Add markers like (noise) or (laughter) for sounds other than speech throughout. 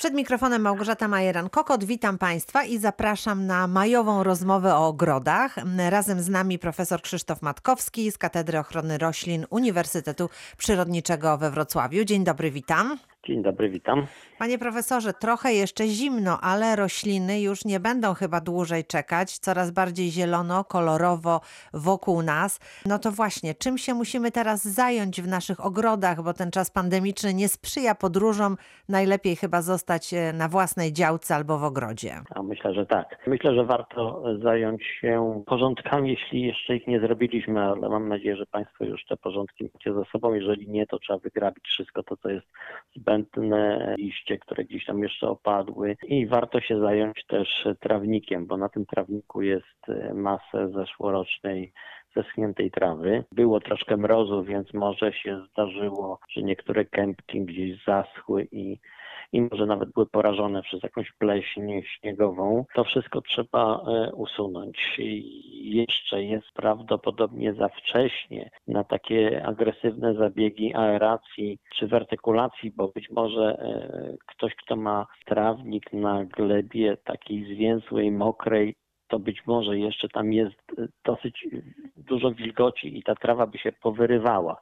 Przed mikrofonem Małgorzata Majeran-Kokot. Witam Państwa i zapraszam na majową rozmowę o ogrodach. Razem z nami profesor Krzysztof Matkowski z Katedry Ochrony Roślin Uniwersytetu Przyrodniczego we Wrocławiu. Dzień dobry, witam. Dzień dobry, witam. Panie profesorze, trochę jeszcze zimno, ale rośliny już nie będą chyba dłużej czekać. Coraz bardziej zielono, kolorowo wokół nas. No to właśnie, czym się musimy teraz zająć w naszych ogrodach, bo ten czas pandemiczny nie sprzyja podróżom. Najlepiej chyba zostać e, na własnej działce albo w ogrodzie. A myślę, że tak. Myślę, że warto zająć się porządkami, jeśli jeszcze ich nie zrobiliśmy, ale mam nadzieję, że Państwo już te porządki macie ze sobą. Jeżeli nie, to trzeba wygrabić wszystko to, co jest zbędne, liście, które gdzieś tam jeszcze opadły i warto się zająć też trawnikiem, bo na tym trawniku jest masę zeszłorocznej zeschniętej trawy. Było troszkę mrozu, więc może się zdarzyło, że niektóre kępki gdzieś zaschły i i może nawet były porażone przez jakąś pleśń śniegową. To wszystko trzeba e, usunąć. Jeszcze jest prawdopodobnie za wcześnie na takie agresywne zabiegi aeracji czy wertykulacji, bo być może e, ktoś, kto ma trawnik na glebie takiej zwięzłej, mokrej, to być może jeszcze tam jest e, dosyć dużo wilgoci i ta trawa by się powyrywała.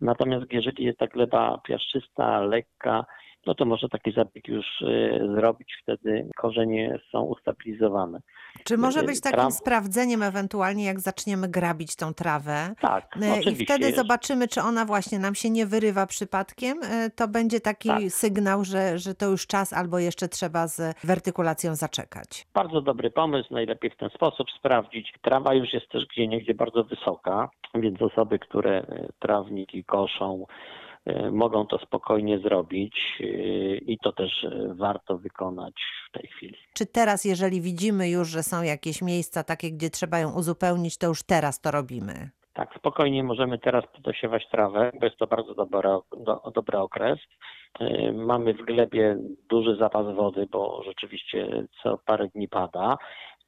Natomiast jeżeli jest ta gleba piaszczysta, lekka, no to może taki zabieg już y, zrobić, wtedy korzenie są ustabilizowane. Czy może być takim Traw... sprawdzeniem ewentualnie, jak zaczniemy grabić tą trawę? Tak, y, I wtedy zobaczymy, czy ona właśnie nam się nie wyrywa przypadkiem. Y, to będzie taki tak. sygnał, że, że to już czas albo jeszcze trzeba z wertykulacją zaczekać. Bardzo dobry pomysł, najlepiej w ten sposób sprawdzić. Trawa już jest też gdzie niegdzie bardzo wysoka, więc osoby, które trawniki koszą, mogą to spokojnie zrobić e, i to też e, warto wykonać w tej chwili. Czy teraz, jeżeli widzimy już, że są jakieś miejsca takie, gdzie trzeba ją uzupełnić, to już teraz to robimy? Tak, spokojnie możemy teraz dosiewać trawę, bo jest to bardzo dobry, do, dobry okres. Mamy w glebie duży zapas wody, bo rzeczywiście co parę dni pada,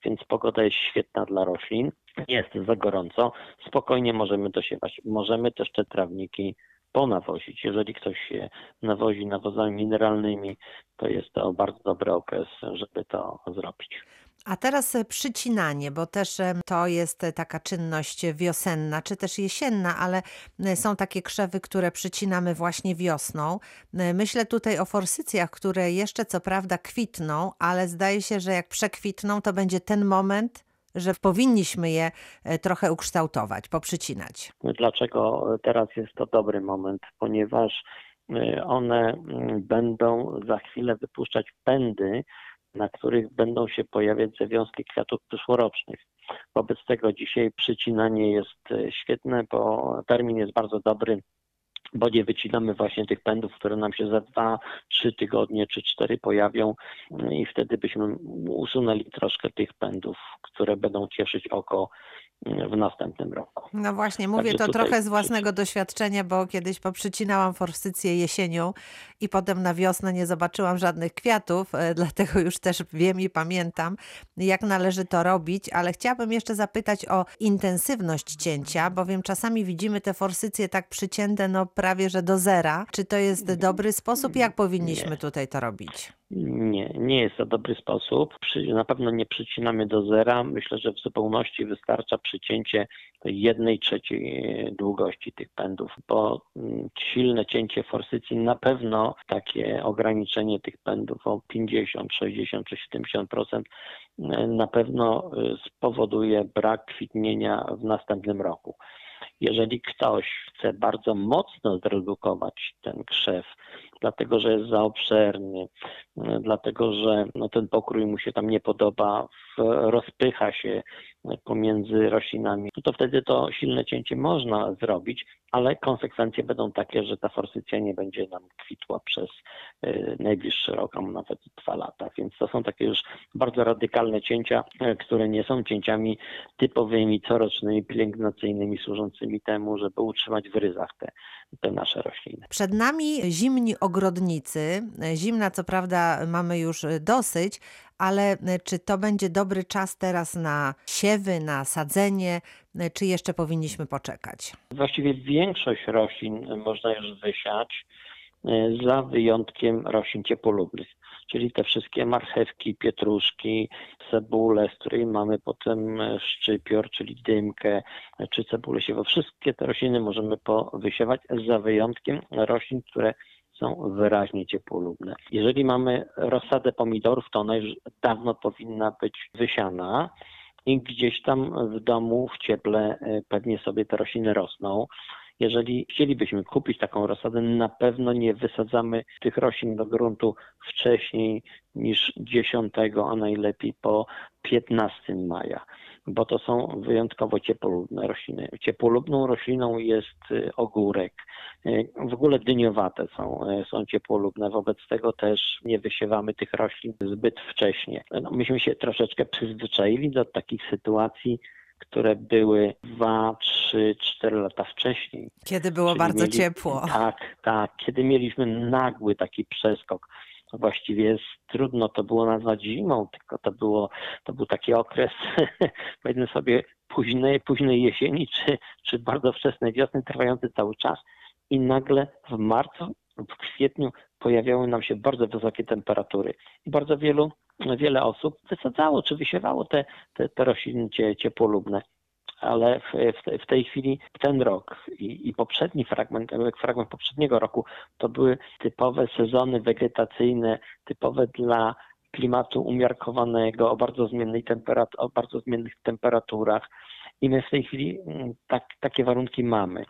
więc pogoda jest świetna dla roślin. Jest za gorąco, spokojnie możemy dosiewać. Możemy też te trawniki ponawozić. Jeżeli ktoś się nawozi nawozami mineralnymi, to jest to bardzo dobry okres, żeby to zrobić. A teraz e, przycinanie, bo też e, to jest e, taka czynność wiosenna, czy też jesienna, ale są takie krzewy, które przycinamy właśnie wiosną. Myślę tutaj o forsycjach, które jeszcze co prawda kwitną, ale zdaje się, że jak przekwitną, to będzie ten moment, że powinniśmy je e, trochę ukształtować, poprzycinać. Dlaczego teraz jest to dobry moment? Ponieważ e, one mm, będą za chwilę wypuszczać pędy, na których będą się pojawiać zawiązki kwiatów przyszłorocznych. Wobec tego dzisiaj przycinanie jest e, świetne, bo termin jest bardzo dobry bo nie wycinamy właśnie tych pędów, które nam się za dwa, trzy tygodnie czy cztery pojawią i wtedy byśmy usunęli troszkę tych pędów, które będą cieszyć oko w następnym roku. No właśnie, mówię Także to trochę z własnego doświadczenia, bo kiedyś poprzycinałam forsycję jesienią i potem na wiosnę nie zobaczyłam żadnych kwiatów, e, dlatego już też wiem i pamiętam, jak należy to robić, ale chciałabym jeszcze zapytać o intensywność cięcia, bowiem czasami widzimy te forsycje tak przycięte no prawie, że do zera. Czy to jest dobry sposób? Jak powinniśmy nie. tutaj to robić? Nie, nie jest to dobry sposób. Na pewno nie przycinamy do zera. Myślę, że w zupełności wystarcza przycięcie jednej trzeciej długości tych pędów, bo mm, silne cięcie forsycji na pewno takie ograniczenie tych pędów o 50, 60 czy 70% na pewno y, spowoduje brak kwitnienia w następnym roku. Jeżeli ktoś chce bardzo mocno zredukować ten krzew, dlatego że jest za obszerny, dlatego że no, ten pokrój mu się tam nie podoba, rozpycha się pomiędzy roślinami, no to wtedy to silne cięcie można zrobić, ale konsekwencje będą takie, że ta forsycja nie będzie nam kwitła przez y, najbliższy rok, a nawet dwa lata. Więc to są takie już bardzo radykalne cięcia, y, które nie są cięciami typowymi, corocznymi, pielęgnacyjnymi, służącymi temu, żeby utrzymać w ryzach te, te nasze rośliny. Przed nami zimni ogrodnicy. Zimna co prawda mamy już dosyć, ale czy to będzie dobry czas teraz na siewy, na sadzenie, czy jeszcze powinniśmy poczekać? Właściwie większość roślin można już wysiać. E, za wyjątkiem roślin ciepłolubnych, czyli te wszystkie marchewki, pietruszki, cebule, z której mamy potem e, szczypior, czyli dymkę, e, czy cebulę siewą. Wszystkie te rośliny możemy powysiewać za wyjątkiem roślin, które są wyraźnie ciepłolubne. Jeżeli mamy rozsadę pomidorów, to ona już dawno powinna być wysiana i gdzieś tam w domu, w cieple pewnie sobie te rośliny rosną. Jeżeli chcielibyśmy kupić taką rozsadę, na pewno nie wysadzamy tych roślin do gruntu wcześniej niż 10, a najlepiej po 15 maja, bo to są wyjątkowo ciepłolubne rośliny. Ciepłolubną rośliną jest y, ogórek. Y, w ogóle dyniowate są, y, są ciepłolubne, wobec tego też nie wysiewamy tych roślin zbyt wcześnie. No, myśmy się troszeczkę przyzwyczaili do takich sytuacji, które były 2, 3, 4 lata wcześniej. Kiedy było Czyli bardzo mieli- ciepło. Tak, tak. Kiedy mieliśmy nagły taki przeskok. Właściwie jest, trudno to było nazwać zimą, tylko to, było, to był taki okres, (laughs) powiedzmy sobie, późnej, późnej jesieni czy, czy bardzo wczesnej wiosny, trwający cały czas. I nagle w marcu, w kwietniu pojawiały nam się bardzo wysokie temperatury. I bardzo wielu, wiele osób wysadzało czy wysiewało te, te, te rośliny cie- ciepłolubne ale w, w, w tej chwili ten rok i, i poprzedni fragment, fragment poprzedniego roku to były typowe sezony wegetacyjne, typowe dla klimatu umiarkowanego, o bardzo, zmiennej o bardzo zmiennych temperaturach i my w tej chwili mm, tak, takie warunki mamy,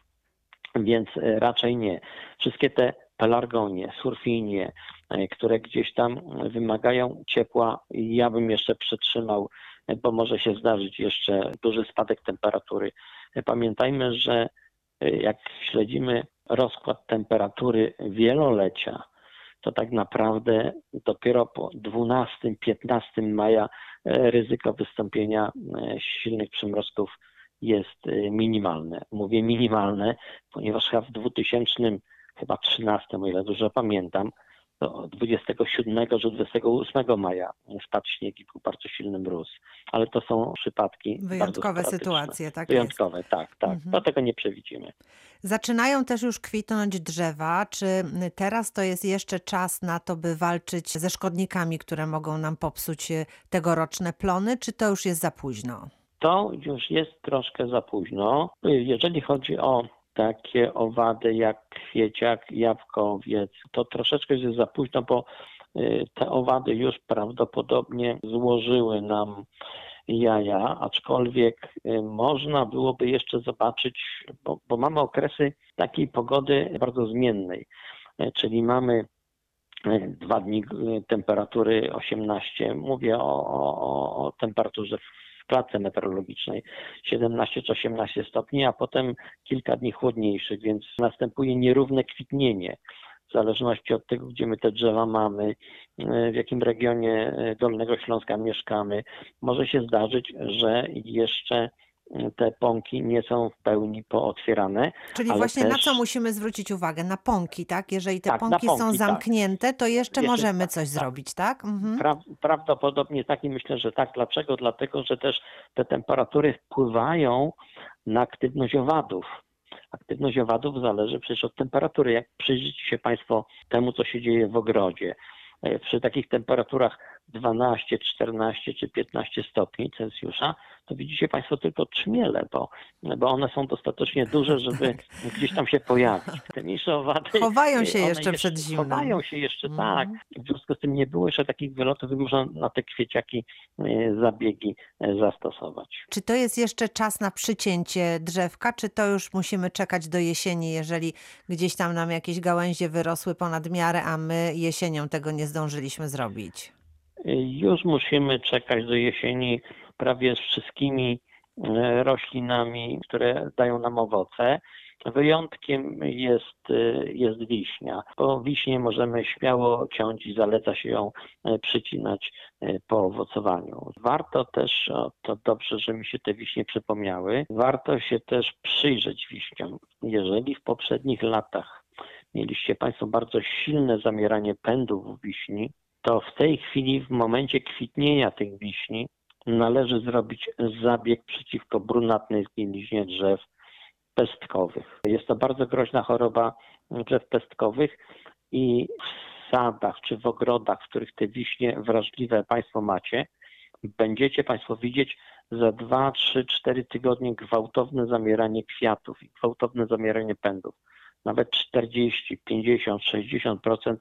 więc e, raczej nie. Wszystkie te pelargonie, surfinie, e, które gdzieś tam wymagają ciepła, ja bym jeszcze przetrzymał bo może się zdarzyć jeszcze duży spadek temperatury. Pamiętajmy, że jak śledzimy rozkład temperatury wielolecia, to tak naprawdę dopiero po 12-15 maja e, ryzyko wystąpienia e, silnych przymrozków jest e, minimalne. Mówię minimalne, ponieważ w 2000, chyba 13, o ile dobrze pamiętam, do 27 czy 28 maja spadł śnieg i był bardzo silny mróz. Ale to są przypadki Wyjątkowe sytuacje, tak jest. Wyjątkowe, tak, tak. Mhm. To tego nie przewidzimy. Zaczynają też już kwitnąć drzewa. Czy teraz to jest jeszcze czas na to, by walczyć ze szkodnikami, które mogą nam popsuć e, tegoroczne plony, czy to już jest za późno? To już jest troszkę za późno. Jeżeli chodzi o takie owady jak kwieciak, jabłkowiec, to troszeczkę jest za późno, bo y, te owady już prawdopodobnie złożyły nam jaja, aczkolwiek y, można byłoby jeszcze zobaczyć, bo, bo mamy okresy takiej pogody bardzo zmiennej, Y, czyli mamy dwa dni temperatury 18, mówię o, o, o- temperaturze klatce meteorologicznej 17 czy 18 stopni, a potem kilka dni chłodniejszych, więc następuje nierówne kwitnienie. W zależności od tego, gdzie my te drzewa mamy, w jakim regionie Dolnego Śląska mieszkamy, może się zdarzyć, że jeszcze te pąki nie są w pełni pootwierane. Czyli właśnie na też- co musimy zwrócić uwagę? Na pąki, tak? Jeżeli te Tak, na pąki, są pąki, tak. zamknięte, to jeszcze, Jeszcze możemy tak, coś tak. zrobić, tak? Mhm. Pra, prawdopodobnie tak i myślę, że tak. Dlaczego? Dlatego, że też te temperatury wpływają na aktywność owadów. Aktywność owadów zależy przecież od temperatury. Jak przyjrzycie się Państwo temu, co się dzieje w ogrodzie, e, przy takich temperaturach 12, 14 czy 15 stopni Celsjusza, to widzicie Państwo tylko trzmiele, bo, bo one są dostatecznie duże, żeby (laughs) gdzieś tam się pojawić. Te mniejsze owady Chowają się jeszcze przed zimnem. Chowają się jeszcze, Mhm. tak. W związku z tym nie było jeszcze takich wylotów i można na te kwieciaki e, zabiegi e, zastosować. Czy to jest jeszcze czas na przycięcie drzewka, czy to już musimy czekać do jesieni, jeżeli gdzieś tam nam jakieś gałęzie wyrosły ponad miarę, a my jesienią tego nie zdążyliśmy zrobić? E, Już musimy czekać do jesieni prawie z wszystkimi e, roślinami, które dają nam owoce. Wyjątkiem jest, e, jest wiśnia. Po wiśnie możemy śmiało ciąć i zaleca się ją przycinać po owocowaniu. Warto też, o, to dobrze, że mi się te wiśnie przypomniały, warto się też przyjrzeć wiśniom. Jeżeli w poprzednich latach mieliście Państwo bardzo silne zamieranie pędów wiśni, to w tej chwili, w momencie kwitnienia tych wiśni, należy zrobić zabieg przeciwko brunatnej zgniliźnie drzew pestkowych. Jest to bardzo groźna choroba drzew pestkowych i w sadach czy w ogrodach, w których te wiśnie wrażliwe Państwo macie, będziecie Państwo widzieć za 2, 3, 4 tygodnie gwałtowne zamieranie kwiatów i gwałtowne zamieranie pędów. Nawet 40, 50, 60%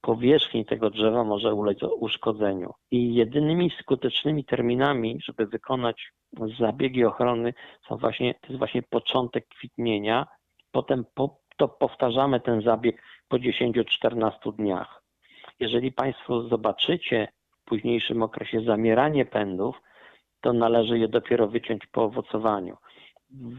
powierzchni tego drzewa może ulec uszkodzeniu. I jedynymi skutecznymi terminami, żeby wykonać zabiegi ochrony, są właśnie, to jest właśnie początek kwitnienia. Potem po, to powtarzamy ten zabieg po 10-14 dniach. Jeżeli Państwo zobaczycie w późniejszym okresie zamieranie pędów, to należy je dopiero wyciąć po owocowaniu.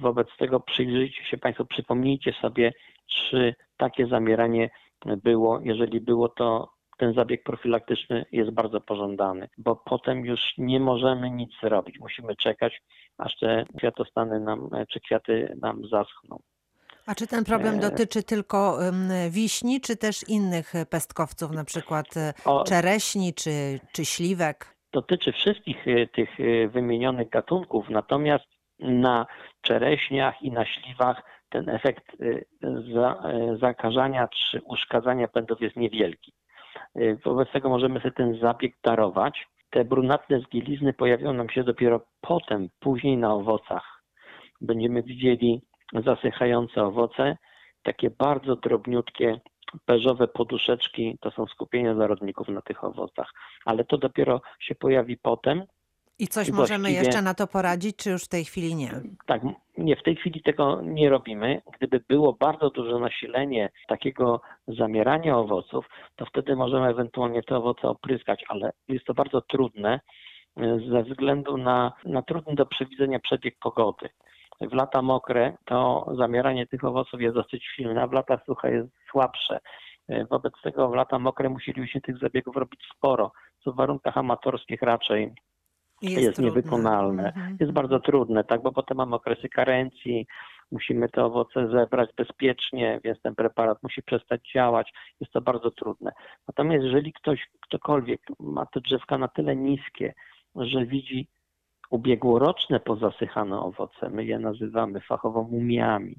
Wobec tego przyjrzyjcie się Państwo, przypomnijcie sobie, czy takie zamieranie było. Jeżeli było, to ten zabieg profilaktyczny jest bardzo pożądany, bo potem już nie możemy nic zrobić. Musimy czekać, aż te kwiatostany nam, czy kwiaty nam zaschną. A czy ten problem dotyczy tylko wiśni, czy też innych pestkowców, na przykład e, o, czereśni czy, czy śliwek? Dotyczy wszystkich e, tych e, wymienionych gatunków, natomiast na czereśniach i na śliwach ten efekt zakażania czy uszkadzania pędów jest niewielki. Wobec tego możemy sobie ten zabieg darować. Te brunatne zgielizny pojawią nam się dopiero potem, później na owocach. Będziemy widzieli zasychające owoce, takie bardzo drobniutkie, beżowe poduszeczki, to są skupienia zarodników na tych owocach. Ale to dopiero się pojawi potem. I coś I możemy jeszcze na to poradzić, czy już w tej chwili nie? Tak, nie, w tej chwili tego nie robimy. Gdyby było bardzo duże nasilenie takiego zamierania owoców, to wtedy możemy ewentualnie te owoce opryskać, ale jest to bardzo trudne e, ze względu na, na trudny do przewidzenia przebieg pogody w lata mokre to zamieranie tych owoców jest dosyć silne, a w latach suche jest słabsze. E, wobec tego w lata mokre musielibyśmy tych zabiegów robić sporo, co w warunkach amatorskich raczej jest, jest niewykonalne. Mhm. Jest bardzo trudne, tak, bo potem mamy okresy karencji, musimy te owoce zebrać bezpiecznie, więc ten preparat musi przestać działać. Jest to bardzo trudne. Natomiast jeżeli ktoś, ktokolwiek ma te drzewka na tyle niskie, że widzi ubiegłoroczne pozasychane owoce, my je nazywamy fachowo mumiami,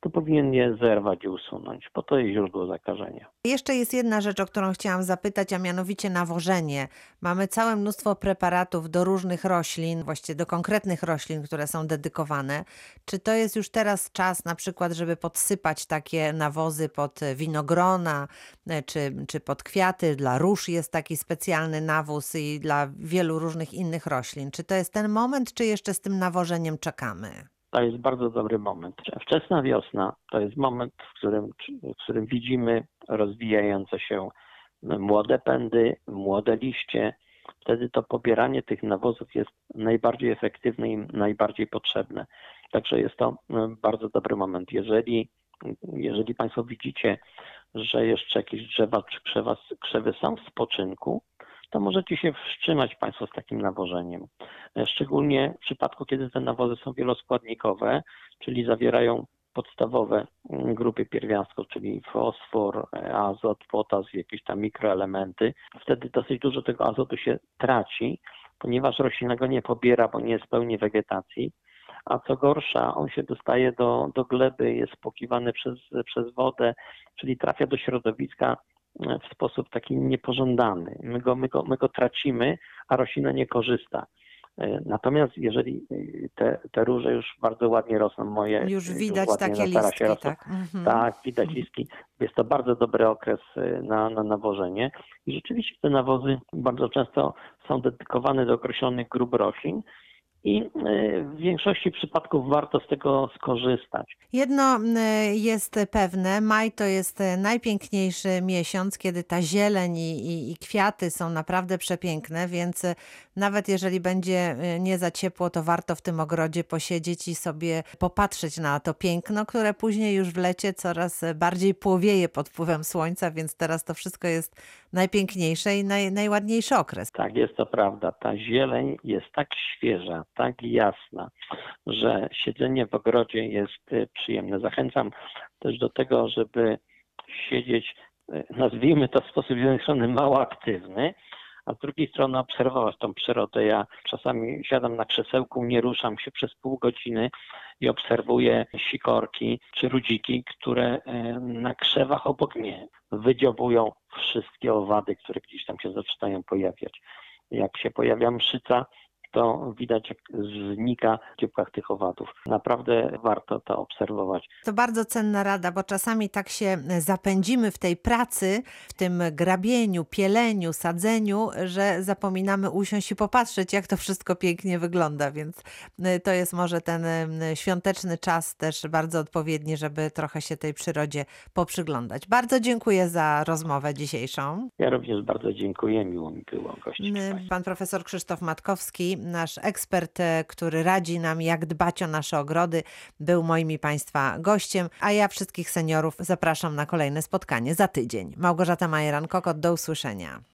to powinien je zerwać i usunąć, bo to jest źródło zakażenia. Jeszcze jest jedna rzecz, o którą chciałam zapytać, a mianowicie nawożenie. Mamy całe mnóstwo preparatów do różnych roślin, właściwie do konkretnych roślin, które są dedykowane. Czy to jest już teraz czas na przykład, żeby podsypać takie nawozy pod winogrona, e, czy, czy pod kwiaty? Dla róż jest taki specjalny nawóz i dla wielu różnych innych roślin. Czy to jest ten moment, czy jeszcze z tym nawożeniem czekamy? To jest bardzo dobry moment. Wczesna wiosna to jest moment, w którym, w którym widzimy rozwijające się młode pędy, młode liście. Wtedy to pobieranie tych nawozów jest najbardziej efektywne i najbardziej potrzebne. Także jest to bardzo dobry moment. Jeżeli, jeżeli Państwo widzicie, że jeszcze jakieś drzewa czy krzewa, krzewy są w spoczynku, to możecie się wstrzymać Państwo z takim nawożeniem. E, szczególnie w przypadku, kiedy te nawozy są wieloskładnikowe, czyli zawierają podstawowe mm, grupy pierwiastków, czyli fosfor, e, azot, potas, jakieś tam mikroelementy. Wtedy dosyć dużo tego azotu się traci, ponieważ roślina go nie pobiera, bo nie jest w pełni wegetacji. A co gorsza, on się dostaje do, do gleby, jest spłukiwany przez, przez wodę, czyli trafia do środowiska w sposób taki niepożądany. My go, my go, my go tracimy, a roślina nie korzysta. E, natomiast jeżeli e, te, te róże już bardzo ładnie rosną, moje już widać już takie listki, rosną, tak? Mhm. tak, widać mhm. listki. Jest to bardzo dobry okres e, na, na nawożenie i rzeczywiście te nawozy bardzo często są dedykowane do określonych grup roślin, i e, w większości przypadków warto z tego skorzystać. Jedno e, jest pewne, maj to jest e, najpiękniejszy miesiąc, kiedy ta zieleń i, i, kwiaty są naprawdę przepiękne, więc nawet jeżeli będzie nie za ciepło, to warto w tym ogrodzie posiedzieć i sobie popatrzeć na to piękno, które później już w lecie coraz bardziej płowieje pod wpływem słońca, więc teraz to wszystko jest najpiękniejsze i naj, najładniejszy okres. Tak, jest to prawda. Ta zieleń jest tak świeża, tak jasna, że siedzenie w ogrodzie jest y, przyjemne. Zachęcam też do tego, żeby siedzieć, y, nazwijmy to w sposób jeden strony mało aktywny, a z drugiej strony obserwować tą przyrodę. Ja czasami siadam na krzesełku, nie ruszam się przez pół godziny i obserwuję sikorki czy rudziki, które y, na krzewach obok mnie wydziobują wszystkie owady, które gdzieś tam się zaczynają pojawiać. Jak się pojawia mszyca, to widać, jak znika w dzióbkach tych owadów. Naprawdę warto to obserwować. To bardzo cenna rada, bo czasami tak się zapędzimy w tej pracy, w tym grabieniu, pieleniu, sadzeniu, że zapominamy usiąść i popatrzeć, jak to wszystko pięknie wygląda, więc y, to jest może ten y, świąteczny czas też bardzo odpowiedni, żeby trochę się tej przyrodzie poprzyglądać. Bardzo dziękuję za rozmowę dzisiejszą. Ja również bardzo dziękuję, miło mi było gościć. Y, Pan profesor Krzysztof Matkowski, nasz ekspert, e, który radzi nam, jak dbać o nasze ogrody, był moim i Państwa gościem, a ja wszystkich seniorów zapraszam na kolejne spotkanie za tydzień. Małgorzata Majeran-Kokot, do usłyszenia.